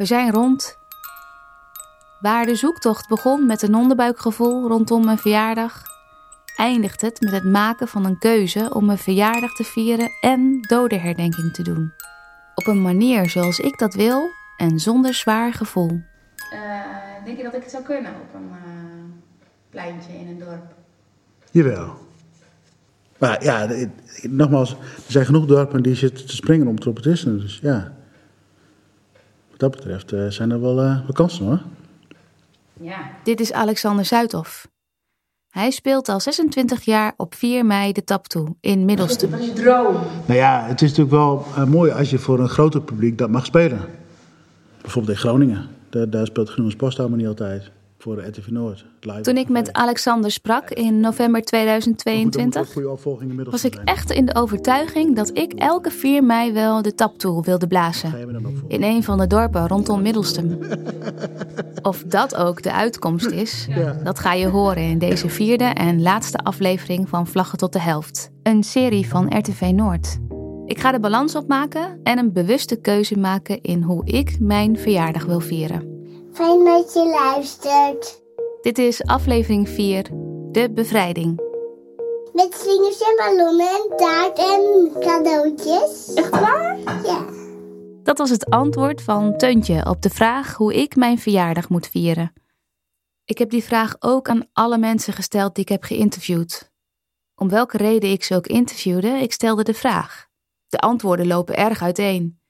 We zijn rond. Waar de zoektocht begon met een onderbuikgevoel rondom mijn verjaardag, eindigt het met het maken van een keuze om mijn verjaardag te vieren en dodenherdenking te doen. Op een manier zoals ik dat wil en zonder zwaar gevoel. denk je dat ik het zou kunnen op een pleintje in een dorp? Jawel. Maar ja, nogmaals, er zijn genoeg dorpen die zitten te springen om trompetisten. Dus ja, dat betreft uh, zijn er wel, uh, kansen hoor. Ja. Dit is Alexander Zuidhoff. Hij speelt al 26 jaar op 4 mei de tap toe in is je droom? Nou ja, het is natuurlijk wel uh, mooi als je voor een groter publiek dat mag spelen. Bijvoorbeeld in Groningen. Daar, daar speelt Groenens Postouw maar niet altijd voor de RTV Noord. Toen ik met Alexander sprak in november 2022, was ik echt in de overtuiging dat ik elke 4 mei wel de taptoe wilde blazen. In een van de dorpen rondom Middelstum. Of dat ook de uitkomst is, dat ga je horen in deze vierde en laatste aflevering van Vlaggen tot de Helft. Een serie van RTV Noord. Ik ga de balans opmaken en een bewuste keuze maken in hoe ik mijn verjaardag wil vieren. Fijn dat je luistert. Dit is aflevering 4, De Bevrijding. Met slingers en ballonnen en taart en cadeautjes. Echt waar? Ja. Dat was het antwoord van Teuntje op de vraag hoe ik mijn verjaardag moet vieren. Ik heb die vraag ook aan alle mensen gesteld die ik heb geïnterviewd. Om welke reden ik ze ook interviewde, ik stelde de vraag. De antwoorden lopen erg uiteen.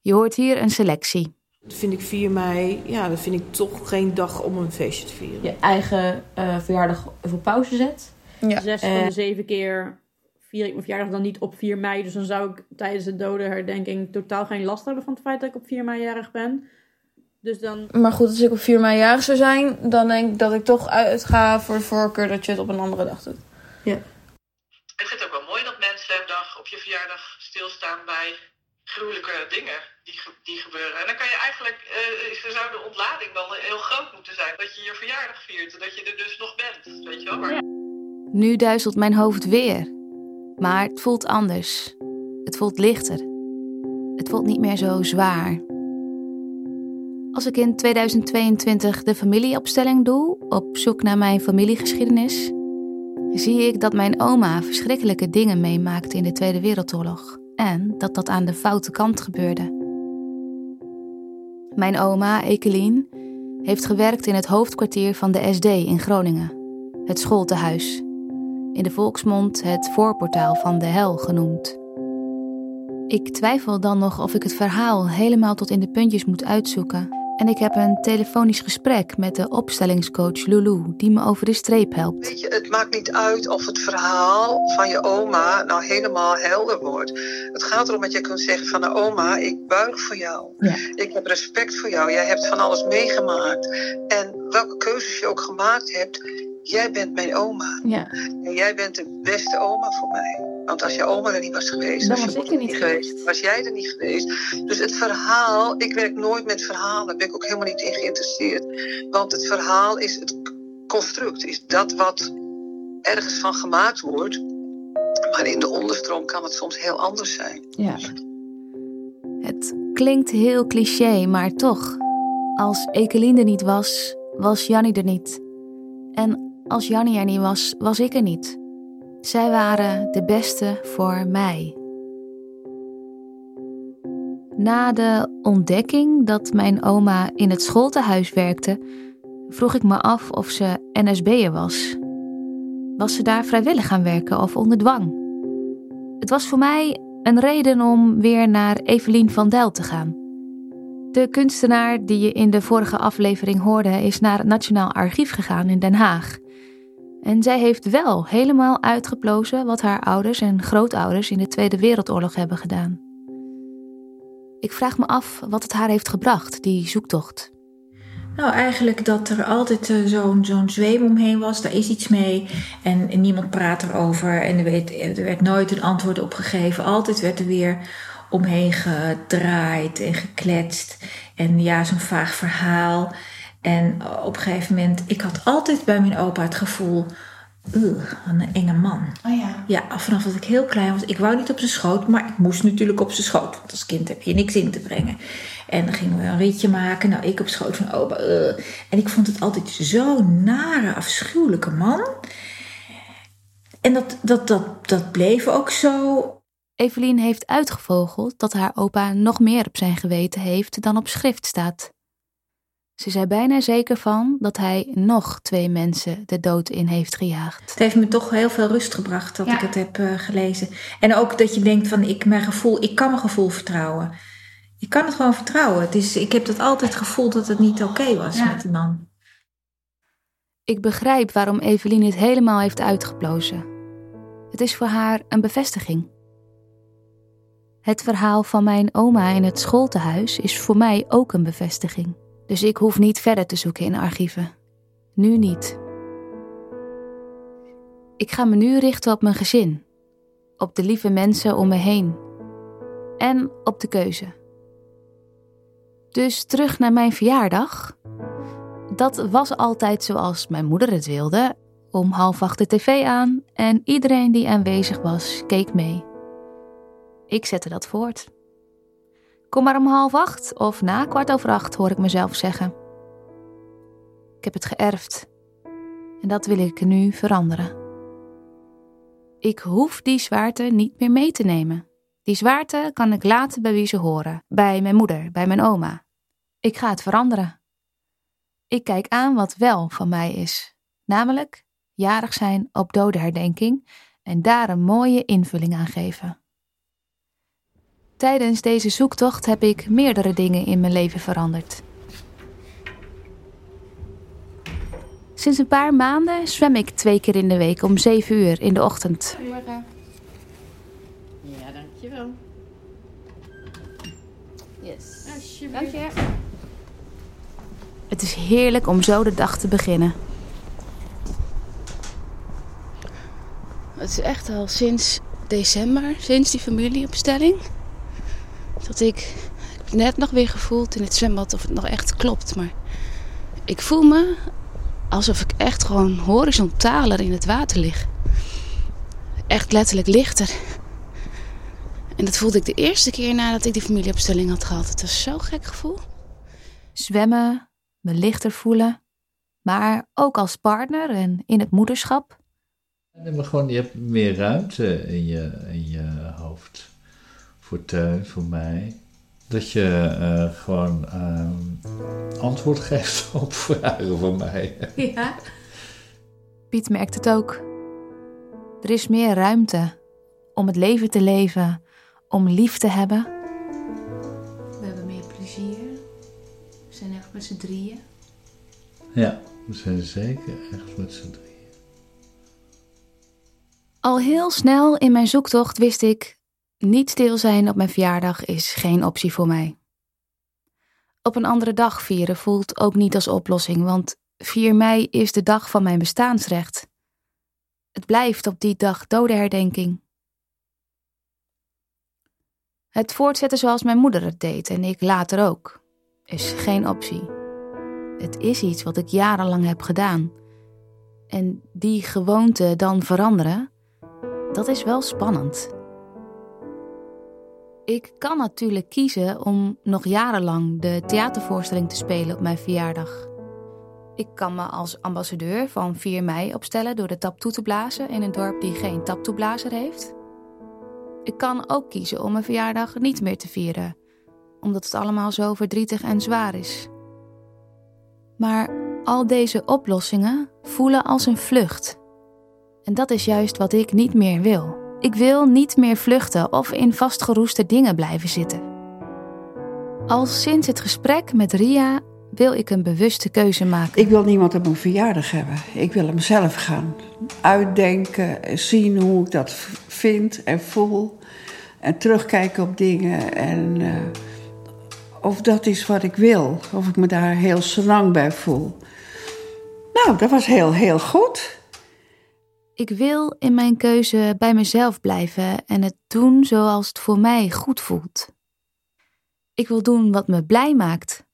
Je hoort hier een selectie. Dat vind ik 4 mei, ja, dat vind ik toch geen dag om een feestje te vieren. Je eigen uh, verjaardag voor pauze zet. Ja. Zes van de eh. zeven keer vier ik mijn verjaardag dan niet op 4 mei. Dus dan zou ik tijdens de dodenherdenking totaal geen last hebben van het feit dat ik op 4 mei jarig ben. Dus dan... Maar goed, als ik op 4 mei jarig zou zijn, dan denk ik dat ik toch uitga voor de voorkeur dat je het op een andere dag doet. Ja. Ik vind het ook wel mooi dat mensen een dag op je verjaardag stilstaan bij gruwelijke dingen die, gebeuren. En dan kan je eigenlijk, uh, zou de ontlading dan heel groot moeten zijn. Dat je je verjaardag viert en dat je er dus nog bent. Weet je wel? Maar... Nu duizelt mijn hoofd weer. Maar het voelt anders. Het voelt lichter. Het voelt niet meer zo zwaar. Als ik in 2022 de familieopstelling doe, op zoek naar mijn familiegeschiedenis, zie ik dat mijn oma verschrikkelijke dingen meemaakte in de Tweede Wereldoorlog en dat dat aan de foute kant gebeurde. Mijn oma, Ekelien, heeft gewerkt in het hoofdkwartier van de SD in Groningen, het schooltehuis. In de volksmond het voorportaal van de hel genoemd. Ik twijfel dan nog of ik het verhaal helemaal tot in de puntjes moet uitzoeken en ik heb een telefonisch gesprek met de opstellingscoach Lulu, die me over de streep helpt. Weet je, het maakt niet uit of het verhaal van je oma nou helemaal helder wordt. Het gaat erom dat je kunt zeggen van de oma, ik buig voor jou. Ja. Ik heb respect voor jou. Jij hebt van alles meegemaakt. En welke keuzes je ook gemaakt hebt, jij bent mijn oma. Ja. En jij bent de beste oma voor mij. Want als je oma er niet was geweest, dan was ik er niet geweest. Was jij er niet geweest. Dus het verhaal, ik werk nooit met verhalen. Daar ben ik ook helemaal niet in geïnteresseerd. Want het verhaal is het construct, is dat wat ergens van gemaakt wordt. Maar in de onderstroom kan het soms heel anders zijn. Ja. Het klinkt heel cliché, maar toch. Als Ekeline er niet was, was Jannie er niet. En als Jannie er niet was, was ik er niet. Zij waren de beste voor mij. Na de ontdekking dat mijn oma in het schooltehuis werkte, vroeg ik me af of ze NSB'er was. Was ze daar vrijwillig gaan werken of onder dwang? Het was voor mij een reden om weer naar Evelien van Dijl te gaan. De kunstenaar die je in de vorige aflevering hoorde, is naar het Nationaal Archief gegaan in Den Haag. En zij heeft wel helemaal uitgeplozen wat haar ouders en grootouders in de Tweede Wereldoorlog hebben gedaan. Ik vraag me af wat het haar heeft gebracht, die zoektocht. Nou, eigenlijk dat er altijd uh, zo'n zo'n zweem omheen was. Daar is iets mee. En, niemand praat erover. En er werd, er werd nooit een antwoord op gegeven. Altijd werd er weer omheen gedraaid en gekletst. En ja, zo'n vaag verhaal. En op een gegeven moment, ik had altijd bij mijn opa het gevoel Ugh, een enge man. Oh ja. Ja, vanaf dat ik heel klein was. Ik wou niet op zijn schoot, maar ik moest natuurlijk op zijn schoot. Want als kind heb je niks in te brengen. En dan gingen we een ritje maken. Nou, ik op schoot van opa. En ik vond het altijd zo'n nare, afschuwelijke man. En dat, dat, dat, dat bleef ook zo. Evelien heeft uitgevogeld dat haar opa nog meer op zijn geweten heeft dan op schrift staat. Ze is er bijna zeker van dat hij nog twee mensen de dood in heeft gejaagd. Het heeft me toch heel veel rust gebracht dat Ja. ik het heb eh, gelezen. En ook dat je denkt van ik, mijn gevoel, ik kan mijn gevoel vertrouwen. Ik kan het gewoon vertrouwen. Het is, ik heb dat altijd gevoeld dat het niet oké was Ja. met die man. Ik begrijp waarom Evelien het helemaal heeft uitgeplozen. Het is voor haar een bevestiging. Het verhaal van mijn oma in het schooltehuis is voor mij ook een bevestiging. Dus ik hoef niet verder te zoeken in archieven. Nu niet. Ik ga me nu richten op mijn gezin, op de lieve mensen om me heen en op de keuze. Dus terug naar mijn verjaardag. Dat was altijd zoals mijn moeder het wilde. Om half acht de tv aan en iedereen die aanwezig was, keek mee. Ik zette dat voort. Kom maar om half acht of na kwart over acht, hoor ik mezelf zeggen. Ik heb het geërfd en dat wil ik nu veranderen. Ik hoef die zwaarte niet meer mee te nemen. Die zwaarte kan ik laten bij wie ze horen, bij mijn moeder, bij mijn oma. Ik ga het veranderen. Ik kijk aan wat wel van mij is, namelijk jarig zijn op dodenherdenking en daar een mooie invulling aan geven. Tijdens deze zoektocht heb ik meerdere dingen in mijn leven veranderd. Sinds een paar maanden zwem ik twee keer in de week om zeven uur in de ochtend. Goedemorgen. Ja, dankjewel. Yes. Alsjeblieft. Dank je. Het is heerlijk om zo de dag te beginnen. Het is echt al sinds december, sinds die familieopstelling, dat ik, ik heb net nog weer gevoeld in het zwembad of het nog echt klopt. Maar ik voel me alsof ik echt gewoon horizontaler in het water lig. Echt letterlijk lichter. En dat voelde ik de eerste keer nadat ik die familieopstelling had gehad. Het was zo'n gek gevoel. Zwemmen, me lichter voelen, maar ook als partner en in het moederschap. Nee, maar gewoon, je hebt meer ruimte in je, in je hoofd. Voor Teun, voor mij. Dat je eh, gewoon ehm, antwoord geeft op vragen van mij. Ja. Piet merkt het ook. Er is meer ruimte om het leven te leven, om lief te hebben. We hebben meer plezier. We zijn echt met z'n drieën. Ja, we zijn zeker echt met z'n drieën. Al heel snel in mijn zoektocht wist ik: niet stil zijn op mijn verjaardag is geen optie voor mij. Op een andere dag vieren voelt ook niet als oplossing, want 4 mei is de dag van mijn bestaansrecht. Het blijft op die dag dodenherdenking. Het voortzetten zoals mijn moeder het deed en ik later ook, is geen optie. Het is iets wat ik jarenlang heb gedaan. En die gewoonte dan veranderen, dat is wel spannend. Ik kan natuurlijk kiezen om nog jarenlang de theatervoorstelling te spelen op mijn verjaardag. Ik kan me als ambassadeur van 4 mei opstellen door de tap toe te blazen in een dorp die geen taptoeblazer heeft. Ik kan ook kiezen om mijn verjaardag niet meer te vieren, omdat het allemaal zo verdrietig en zwaar is. Maar al deze oplossingen voelen als een vlucht. En dat is juist wat ik niet meer wil. Ik wil niet meer vluchten of in vastgeroeste dingen blijven zitten. Al sinds het gesprek met Ria wil ik een bewuste keuze maken. Ik wil niemand op mijn verjaardag hebben. Ik wil hem zelf gaan uitdenken, zien hoe ik dat vind en voel. En terugkijken op dingen. En eh, of dat is wat ik wil. Of ik me daar heel senang bij voel. Nou, dat was heel, heel goed. Ik wil in mijn keuze bij mezelf blijven en het doen zoals het voor mij goed voelt. Ik wil doen wat me blij maakt,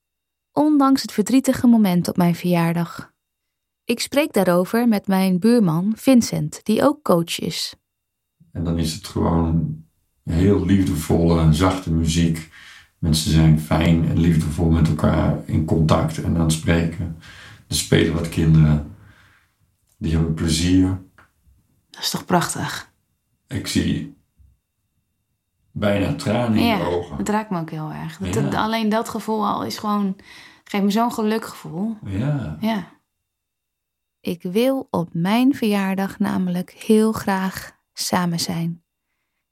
ondanks het verdrietige moment op mijn verjaardag. Ik spreek daarover met mijn buurman Vincent, die ook coach is. En dan is het gewoon heel liefdevolle en zachte muziek. Mensen zijn fijn en liefdevol met elkaar in contact en aan het spreken. Er spelen wat kinderen. Die hebben plezier. Dat is toch prachtig? Ik zie bijna tranen in ja, de ogen. het raakt me ook heel erg. Dat, Ja. dat- alleen dat gevoel al is gewoon, geeft me zo'n gelukgevoel. Ja. Ja. Ik wil op mijn verjaardag namelijk heel graag samen zijn.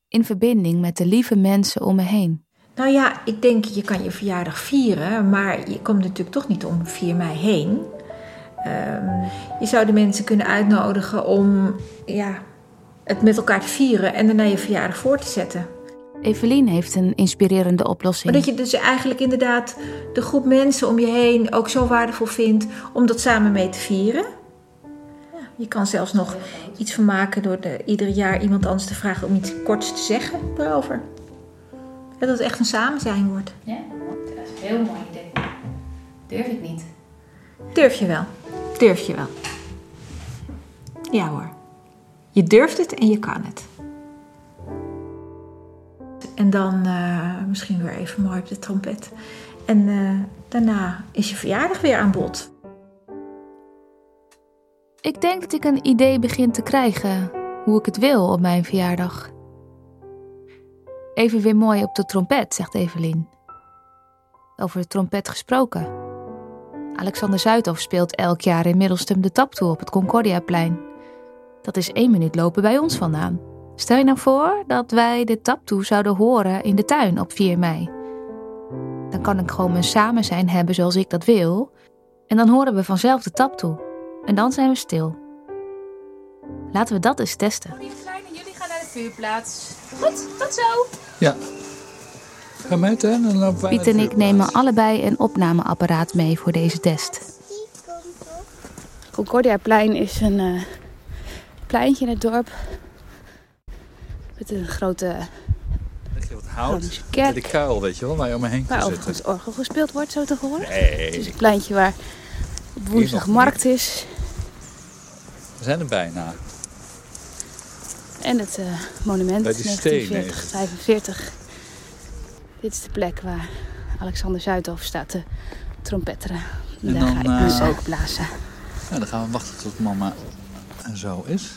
In verbinding met de lieve mensen om me heen. Nou ja, ik denk je kan je verjaardag vieren, maar je komt natuurlijk toch niet om 4 mei heen. Ehm, je zou de mensen kunnen uitnodigen om ja, het met elkaar te vieren en daarna je verjaardag voor te zetten. Evelien heeft een inspirerende oplossing. Maar dat je dus eigenlijk inderdaad de groep mensen om je heen ook zo waardevol vindt om dat samen mee te vieren. Ja, je kan zelfs nog iets van maken door de, ieder jaar iemand anders te vragen om iets korts te zeggen erover. Ja, dat het echt een samen zijn wordt. Ja, dat is een heel mooi idee. Durf ik niet. Durf je wel. Durf je wel. Ja hoor. Je durft het en je kan het. En dan eh, misschien weer even mooi op de trompet. En eh, daarna is je verjaardag weer aan bod. Ik denk dat ik een idee begin te krijgen hoe ik het wil op mijn verjaardag. Even weer mooi op de trompet, zegt Evelien. Over de trompet gesproken. Alexander Zuidhof speelt elk jaar in Middelstum de taptoe op het Concordiaplein. Dat is één minuut lopen bij ons vandaan. Stel je nou voor dat wij de taptoe zouden horen in de tuin op 4 mei. Dan kan ik gewoon mijn samen zijn hebben zoals ik dat wil. En dan horen we vanzelf de taptoe. En dan zijn we stil. Laten we dat eens testen. Jullie gaan naar de vuurplaats. Goed, tot zo. Ja. Piet en ik nemen allebei een opnameapparaat mee voor deze test. Concordiaplein is een eh, pleintje in het dorp. Met een grote Wat hout. Die kuil, weet je wel, waar je om me heen kan zitten. orgel gespeeld wordt, zo te horen. Nee. Het is een pleintje waar op woensdag markt is. We zijn er bijna. En het eh, monument Bij die 1940, stenen 45. Dit is de plek waar Alexander Zuidhof staat te trompetteren. En daar dan, ga ik dus eh, ook blazen. Ja, dan gaan we wachten tot mama zo is.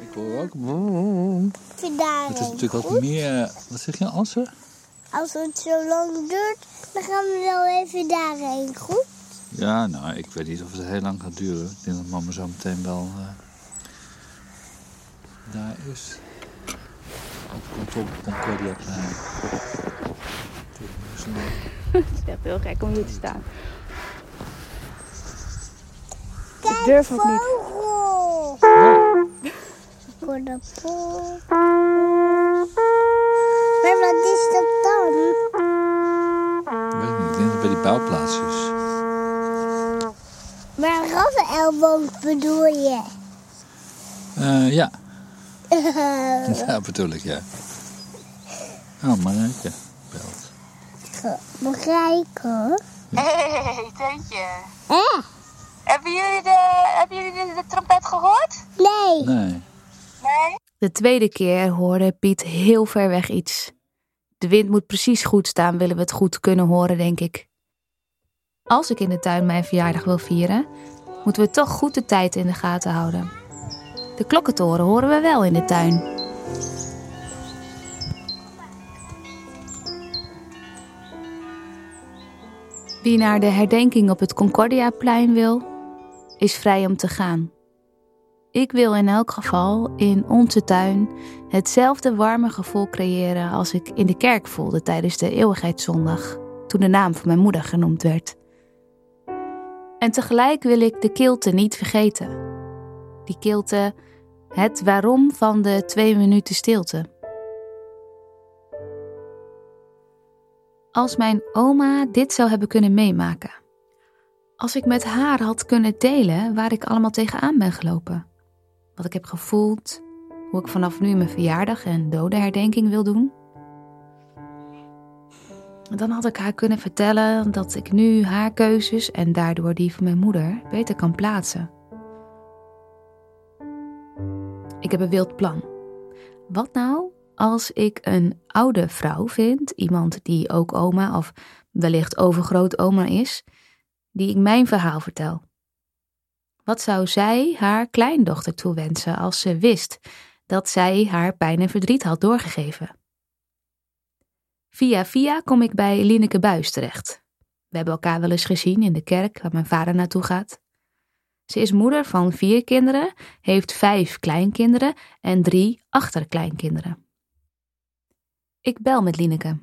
Ik hoor ook. Het is natuurlijk ook meer. Wat zeg je, Assen? Als het zo lang duurt, dan gaan we wel even daarheen. Goed? Ja, nou, ik weet niet of het heel lang gaat duren. Ik denk dat mama zo meteen wel eh, daar is. Op kantoor op Concordia Plein. Het is echt heel gek om hier te staan. Ik durf ook niet. Vogel! Voor de poel. Maar wat is dat dan? Ik weet niet, ik denk dat het bij die bouwplaats is. Maar rassenelboog bedoel je? Eh, ja. ja, bedoel ik, ja. Oh, Marijke belt. Begrijpen? Hey, Teentje. Eh? Hebben jullie de, hebben jullie de, de trompet gehoord? Nee. Nee. Nee? De tweede keer hoorde Piet heel ver weg iets. De wind moet precies goed staan, willen we het goed kunnen horen, denk ik. Als ik in de tuin mijn verjaardag wil vieren, moeten we toch goed de tijd in de gaten houden. De klokkentoren horen we wel in de tuin. Wie naar de herdenking op het Concordiaplein wil, is vrij om te gaan. Ik wil in elk geval in onze tuin hetzelfde warme gevoel creëren als ik in de kerk voelde tijdens de eeuwigheidszondag, toen de naam van mijn moeder genoemd werd. En tegelijk wil ik de kilte niet vergeten. Die kilte, het waarom van de twee minuten stilte. Als mijn oma dit zou hebben kunnen meemaken. Als ik met haar had kunnen delen waar ik allemaal tegenaan ben gelopen. Wat ik heb gevoeld, hoe ik vanaf nu mijn verjaardag en dodenherdenking wil doen. Dan had ik haar kunnen vertellen dat ik nu haar keuzes en daardoor die van mijn moeder beter kan plaatsen. Ik heb een wild plan. Wat nou als ik een oude vrouw vind, iemand die ook oma of wellicht overgrootoma is, die ik mijn verhaal vertel? Wat zou zij haar kleindochter toewensen als ze wist dat zij haar pijn en verdriet had doorgegeven? Via via kom ik bij Lineke Buis terecht. We hebben elkaar wel eens gezien in de kerk waar mijn vader naartoe gaat. Ze is moeder van vier kinderen, heeft vijf kleinkinderen en drie achterkleinkinderen. Ik bel met Lineke.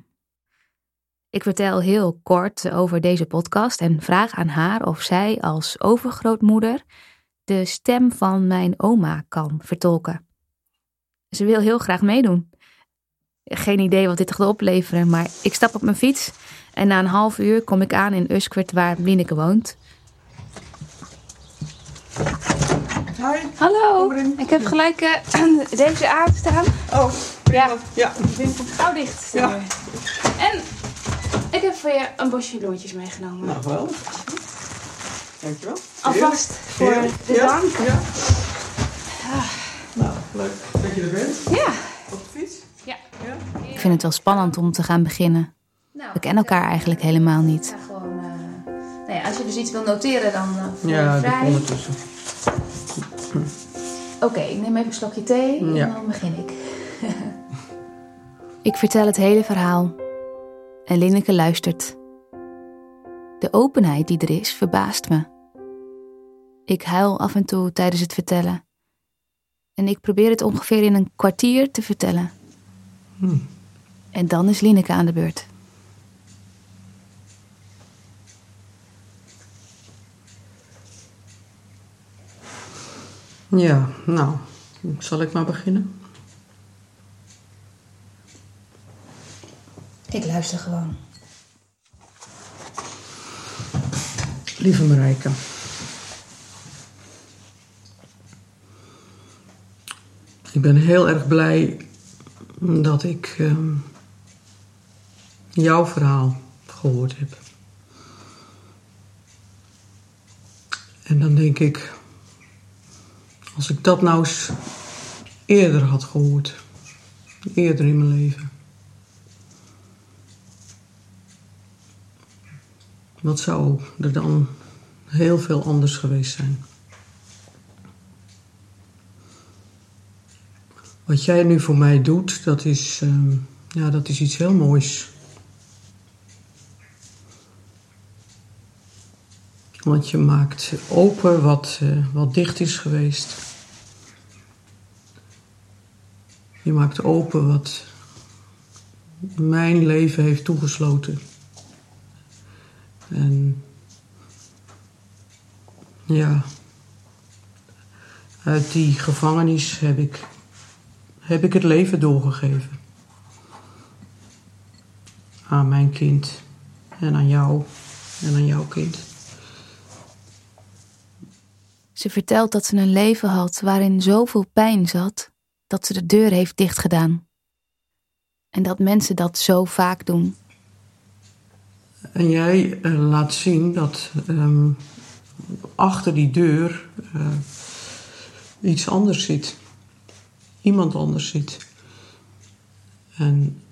Ik vertel heel kort over deze podcast en vraag aan haar of zij als overgrootmoeder de stem van mijn oma kan vertolken. Ze wil heel graag meedoen. Geen idee wat dit gaat opleveren, maar ik stap op mijn fiets en na een half uur kom ik aan in Uskwert waar Lineke woont. Hi. Hallo, ik heb gelijk eh, deze aanstaan. Oh, ja. Ja. Gauw dicht. Ja. En ik heb voor je een bosje bloemetjes meegenomen. Nou, wel. Dankjewel. Alvast voor Heerlijk. de Ja, dank. Ja. Nou, leuk dat je er bent. Ja. Op de fiets. Ja. Ik vind het wel spannend om te gaan beginnen. We kennen elkaar eigenlijk helemaal niet. Gewoon, eh, nou ja, als je dus iets wil noteren, dan uh, voel je Ja, vrij. die ondertussen. Oké, ik neem even een slokje thee Ja. en dan begin ik. Ik vertel het hele verhaal en Linneke luistert. De openheid die er is verbaast me. Ik huil af en toe tijdens het vertellen. En ik probeer het ongeveer in een kwartier te vertellen. Hm. En dan is Linneke aan de beurt. Ja, nou, zal ik maar beginnen? Ik luister gewoon. Lieve Marijke. Ik ben heel erg blij dat ik ehm, jouw verhaal gehoord heb. En dan denk ik, als ik dat nou eens eerder had gehoord, eerder in mijn leven. Wat zou er dan heel veel anders geweest zijn? Wat jij nu voor mij doet, dat is, ehm, ja, dat is iets heel moois. Want je maakt open wat, eh, wat dicht is geweest. Je maakt open wat mijn leven heeft toegesloten. En ja, uit die gevangenis heb ik, heb ik het leven doorgegeven. Aan mijn kind en aan jou en aan jouw kind. Ze vertelt dat ze een leven had waarin zoveel pijn zat dat ze de deur heeft dichtgedaan. En dat mensen dat zo vaak doen. En jij eh, laat zien dat ehm, achter die deur eh, iets anders zit. Iemand anders zit. En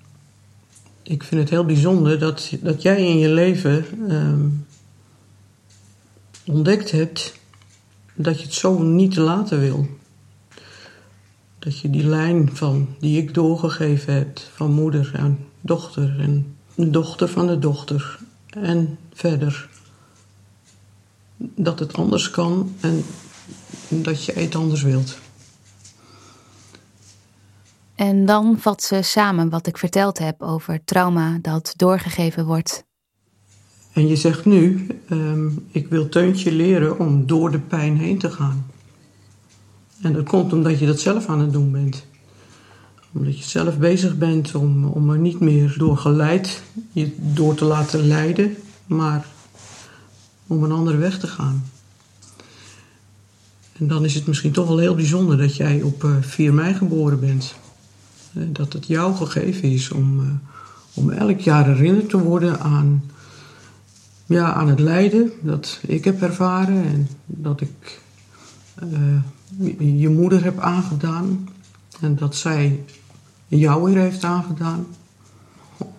ik vind het heel bijzonder dat, dat jij in je leven ehm, ontdekt hebt dat je het zo niet laten wil. Dat je die lijn van, die ik doorgegeven heb van moeder aan dochter en dochter van de dochter en verder. Dat het anders kan en dat je het anders wilt. En dan vat ze samen wat ik verteld heb over trauma dat doorgegeven wordt. En je zegt nu, ehm, ik wil Teuntje leren om door de pijn heen te gaan. En dat komt omdat je dat zelf aan het doen bent. Omdat je zelf bezig bent om, om er niet meer door geleid, je door te laten leiden, maar om een andere weg te gaan. En dan is het misschien toch wel heel bijzonder dat jij op eh, 4 mei geboren bent. Eh, Dat het jou gegeven is om, eh, Om elk jaar herinnerd te worden aan, ja, aan het lijden dat ik heb ervaren en dat ik uh, je moeder heb aangedaan. En dat zij jou weer heeft aangedaan.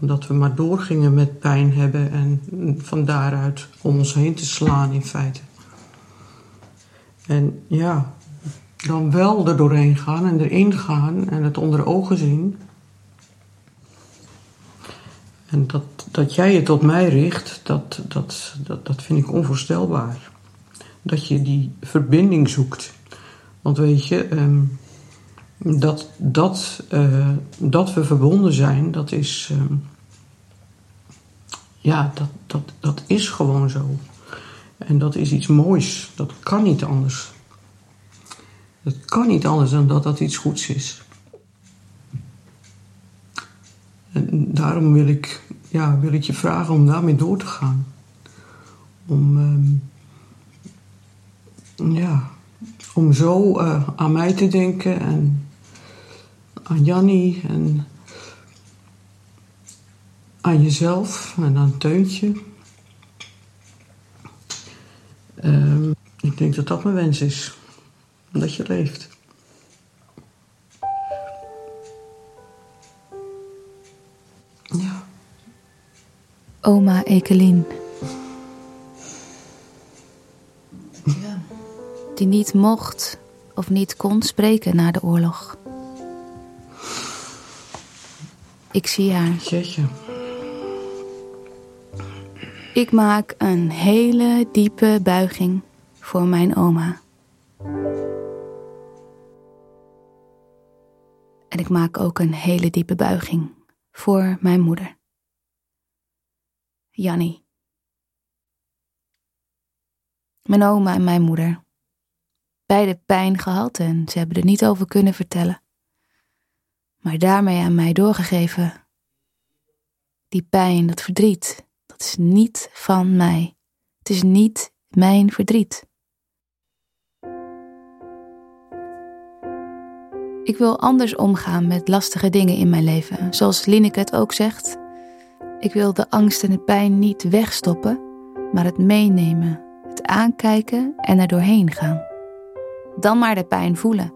Omdat we maar doorgingen met pijn hebben en van daaruit om ons heen te slaan in feite. En ja, dan wel er doorheen gaan en erin gaan en het onder ogen zien. En dat, dat jij je tot mij richt, dat, dat, dat, dat vind ik onvoorstelbaar. Dat je die verbinding zoekt. Want weet je, ehm, dat, dat, uh, dat we verbonden zijn, dat is. Uh, ja, dat, dat, dat is gewoon zo. En dat is iets moois. Dat kan niet anders. Het kan niet anders dan dat dat iets goeds is. En daarom wil ik, ja, wil ik je vragen om daarmee door te gaan. Om, um, ja, om zo uh, aan mij te denken en aan Jannie en aan jezelf en aan Teuntje. Um, ik denk dat dat mijn wens is dat je leeft. Oma Ekelien. Ja. Die niet mocht of niet kon spreken na de oorlog. Ik zie haar. Jeetje. Ik maak een hele diepe buiging voor mijn oma. En ik maak ook een hele diepe buiging voor mijn moeder. Jannie. Mijn oma en mijn moeder. Beide pijn gehad en ze hebben er niet over kunnen vertellen. Maar daarmee aan mij doorgegeven. Die pijn, dat verdriet, dat is niet van mij. Het is niet mijn verdriet. Ik wil anders omgaan met lastige dingen in mijn leven, zoals Lineke het ook zegt. Ik wil de angst en de pijn niet wegstoppen, maar het meenemen, het aankijken en er doorheen gaan. Dan maar de pijn voelen,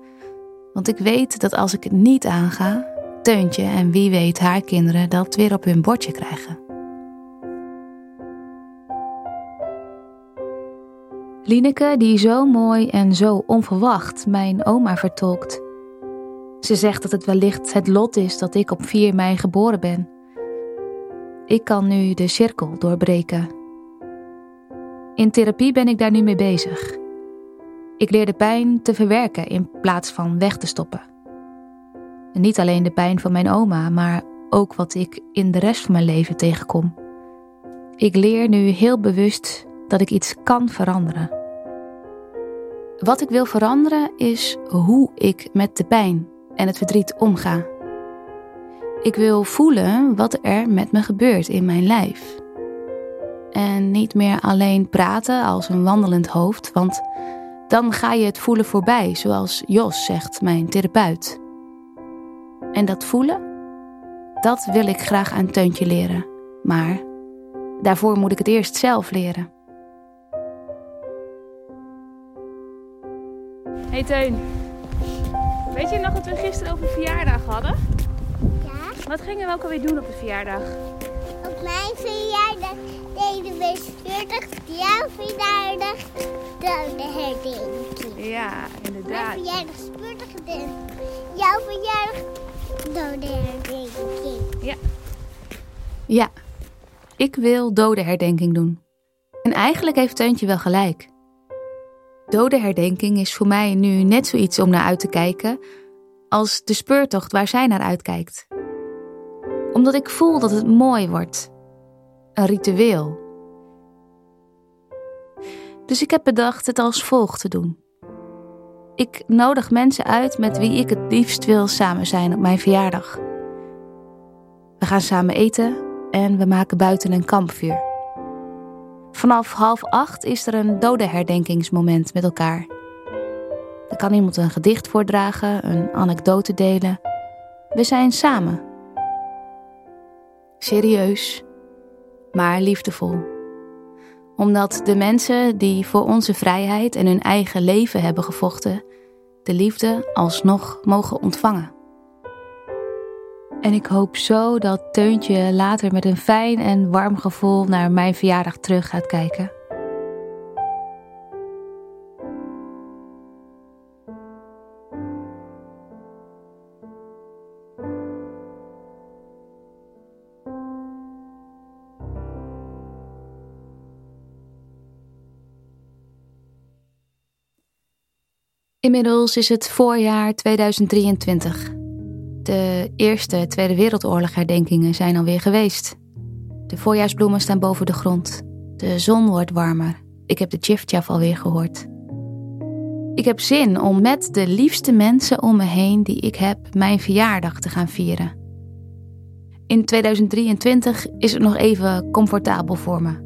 want ik weet dat als ik het niet aanga, Teuntje en wie weet haar kinderen dat weer op hun bordje krijgen. Lineke, die zo mooi en zo onverwacht mijn oma vertolkt, ze zegt dat het wellicht het lot is dat ik op 4 mei geboren ben. Ik kan nu de cirkel doorbreken. In therapie ben ik daar nu mee bezig. Ik leer de pijn te verwerken in plaats van weg te stoppen. En niet alleen de pijn van mijn oma, maar ook wat ik in de rest van mijn leven tegenkom. Ik leer nu heel bewust dat ik iets kan veranderen. Wat ik wil veranderen is hoe ik met de pijn en het verdriet omga. Ik wil voelen wat er met me gebeurt in mijn lijf. En niet meer alleen praten als een wandelend hoofd, want dan ga je het voelen voorbij, zoals Jos zegt, mijn therapeut. En dat voelen, dat wil ik graag aan Teuntje leren. Maar daarvoor moet ik het eerst zelf leren. Hey Teun, Weet je nog dat we gisteren over verjaardag hadden? Wat gingen we ook alweer doen op de verjaardag? Op mijn verjaardag deden we 40, jouw verjaardag dan de herdenking. Ja, inderdaad. Mijn verjaardag spurtig gedaan. Jouw verjaardag dan de herdenking. Ja. Ja, ik wil dodenherdenking doen. En eigenlijk heeft Teuntje wel gelijk. Dodenherdenking is voor mij nu net zoiets om naar uit te kijken als de speurtocht waar zij naar uitkijkt. Omdat ik voel dat het mooi wordt. Een ritueel. Dus ik heb bedacht het als volgt te doen. Ik nodig mensen uit met wie ik het liefst wil samen zijn op mijn verjaardag. We gaan samen eten en we maken buiten een kampvuur. Vanaf half acht is er een dodenherdenkingsmoment met elkaar. Er kan iemand een gedicht voordragen, een anekdote delen. We zijn samen. Serieus, maar liefdevol. Omdat de mensen die voor onze vrijheid en hun eigen leven hebben gevochten, de liefde alsnog mogen ontvangen. En ik hoop zo dat Teuntje later met een fijn en warm gevoel naar mijn verjaardag terug gaat kijken. Inmiddels is het voorjaar 2023. De Eerste Tweede Wereldoorlog-herdenkingen zijn alweer geweest. De voorjaarsbloemen staan boven de grond. De zon wordt warmer. Ik heb de Chif alweer gehoord. Ik heb zin om met de liefste mensen om me heen die ik heb mijn verjaardag te gaan vieren. In 2023 is het nog even comfortabel voor me.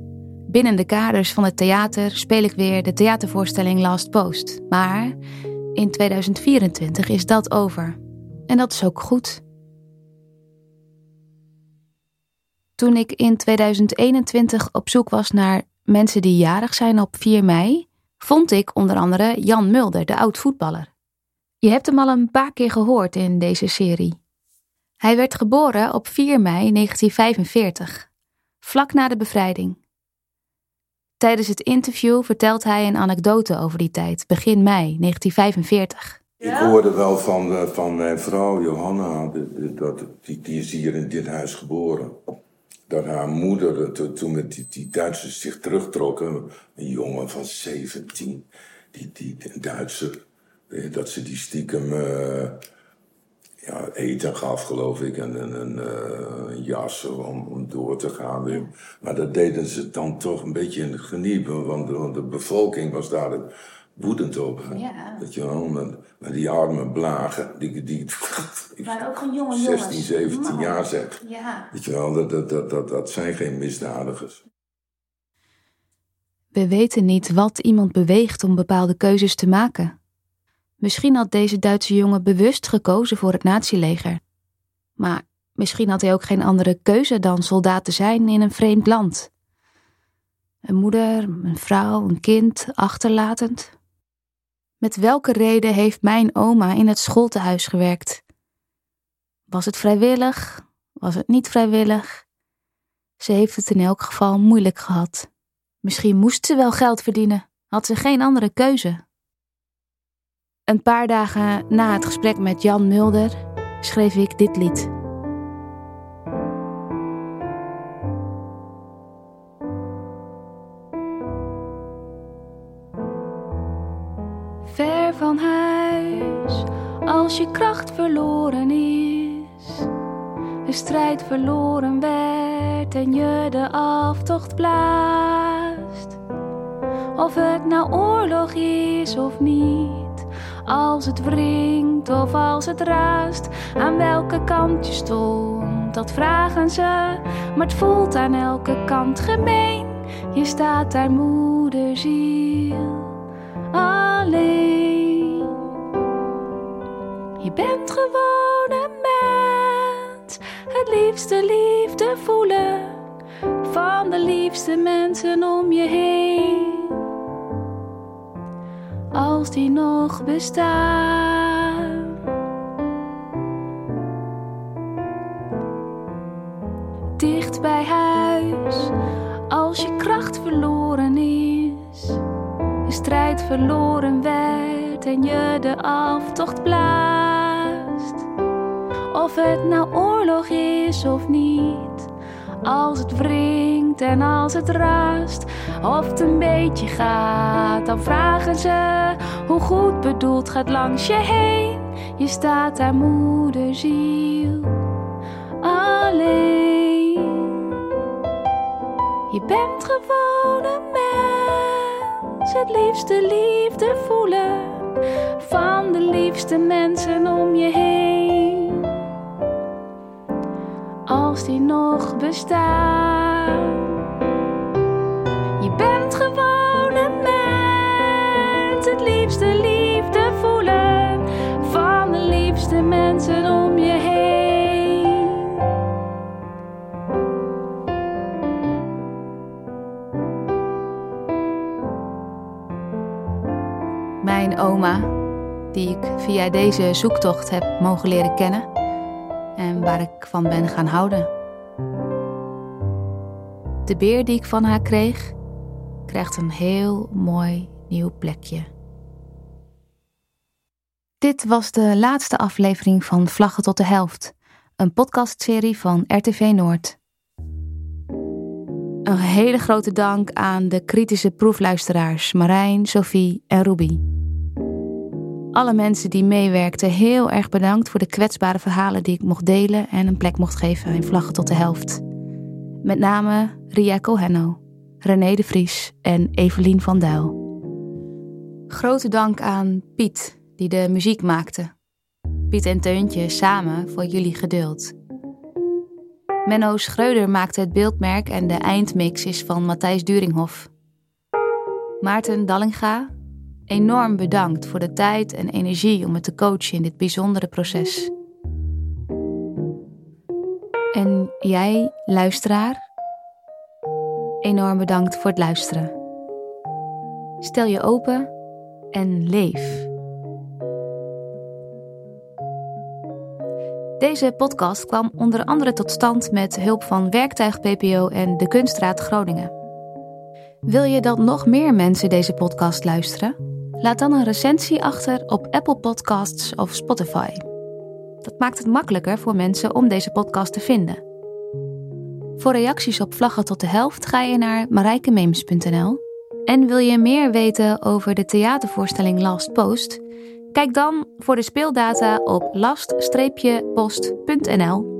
Binnen de kaders van het theater speel ik weer de theatervoorstelling Last Post. Maar in 2024 is dat over. En dat is ook goed. Toen ik in 2021 op zoek was naar mensen die jarig zijn op 4 mei, vond ik onder andere Jan Mulder, de oud-voetballer. Je hebt hem al een paar keer gehoord in deze serie. Hij werd geboren op 4 mei 1945, vlak na de bevrijding. Tijdens het interview vertelt hij een anekdote over die tijd, begin mei 1945. Ik hoorde wel van, eh, van mijn vrouw Johanna, dat, die, die is hier in dit huis geboren. Dat haar moeder, toen met die, Duitsers zich terugtrokken, een jongen van 17, die, die Duitser, eh, dat ze die stiekem ja, eten gaf, geloof ik, en, een een jas om, om, door te gaan. Maar dat deden ze dan toch een beetje in het geniep, want de, want de bevolking was daar woedend op. Ja. Dat je wel, met, die arme blagen, die, die, waren ook een jonge 16, 17 jaar zeg. Ja. Weet je wel, dat, dat, dat, dat, zijn geen misdadigers. We weten niet wat iemand beweegt om bepaalde keuzes te maken. Misschien had deze Duitse jongen bewust gekozen voor het nazileger. Maar misschien had hij ook geen andere keuze dan soldaat te zijn in een vreemd land. Een moeder, een vrouw, een kind achterlatend. Met welke reden heeft mijn oma in het schooltehuis gewerkt? Was het vrijwillig? Was het niet vrijwillig? Ze heeft het in elk geval moeilijk gehad. Misschien moest ze wel geld verdienen, had ze geen andere keuze. Een paar dagen na het gesprek met Jan Mulder schreef ik dit lied. Ver van huis, als je kracht verloren is, de strijd verloren werd en je de aftocht blaast. Of het nou oorlog is of niet, als het wringt of als het raast, aan welke kant je stond, dat vragen ze, maar het voelt aan elke kant gemeen. Je staat daar moederziel alleen. Je bent gewoon een mens, het liefste liefde voelen van de liefste mensen om je heen. Als die nog bestaan. Dicht bij huis, als je kracht verloren is, de strijd verloren werd en je de aftocht blaast. Of het nou oorlog is of niet, als het wringt en als het raast, of het een beetje gaat, dan vragen ze hoe goed bedoeld gaat langs je heen. Je staat daar moederziel alleen. Je bent gewoon een mens, het liefste liefde voelen van de liefste mensen om je heen als die nog bestaan. Je bent gewoon een mens, het liefste liefde voelen van de liefste mensen om je heen. Mijn oma, die ik via deze zoektocht heb mogen leren kennen waar ik van ben gaan houden. De beer die ik van haar kreeg, krijgt een heel mooi nieuw plekje. Dit was de laatste aflevering van Vlaggen tot de Helft, een podcastserie van RTV Noord. Een hele grote dank aan de kritische proefluisteraars Marijn, Sophie en Ruby. Alle mensen die meewerkten, heel erg bedankt voor de kwetsbare verhalen die ik mocht delen en een plek mocht geven in Vlaggen tot de Helft. Met name Ria Cohenno, René de Vries en Evelien van Duil. Grote dank aan Piet, die de muziek maakte. Piet en Teuntje samen voor jullie geduld. Menno Schreuder maakte het beeldmerk en de eindmix is van Matthijs Duringhof. Maarten Dallinga, enorm bedankt voor de tijd en energie om me te coachen in dit bijzondere proces. En jij, luisteraar, enorm bedankt voor het luisteren. Stel je open en leef. Deze podcast kwam onder andere tot stand met hulp van Werktuig PPO en de Kunstraad Groningen. Wil je dat nog meer mensen deze podcast luisteren? Laat dan een recensie achter op Apple Podcasts of Spotify. Dat maakt het makkelijker voor mensen om deze podcast te vinden. Voor reacties op Vlaggen tot de helft ga je naar marijkemeems.nl. En wil je meer weten over de theatervoorstelling Last Post? Kijk dan voor de speeldata op last-post.nl.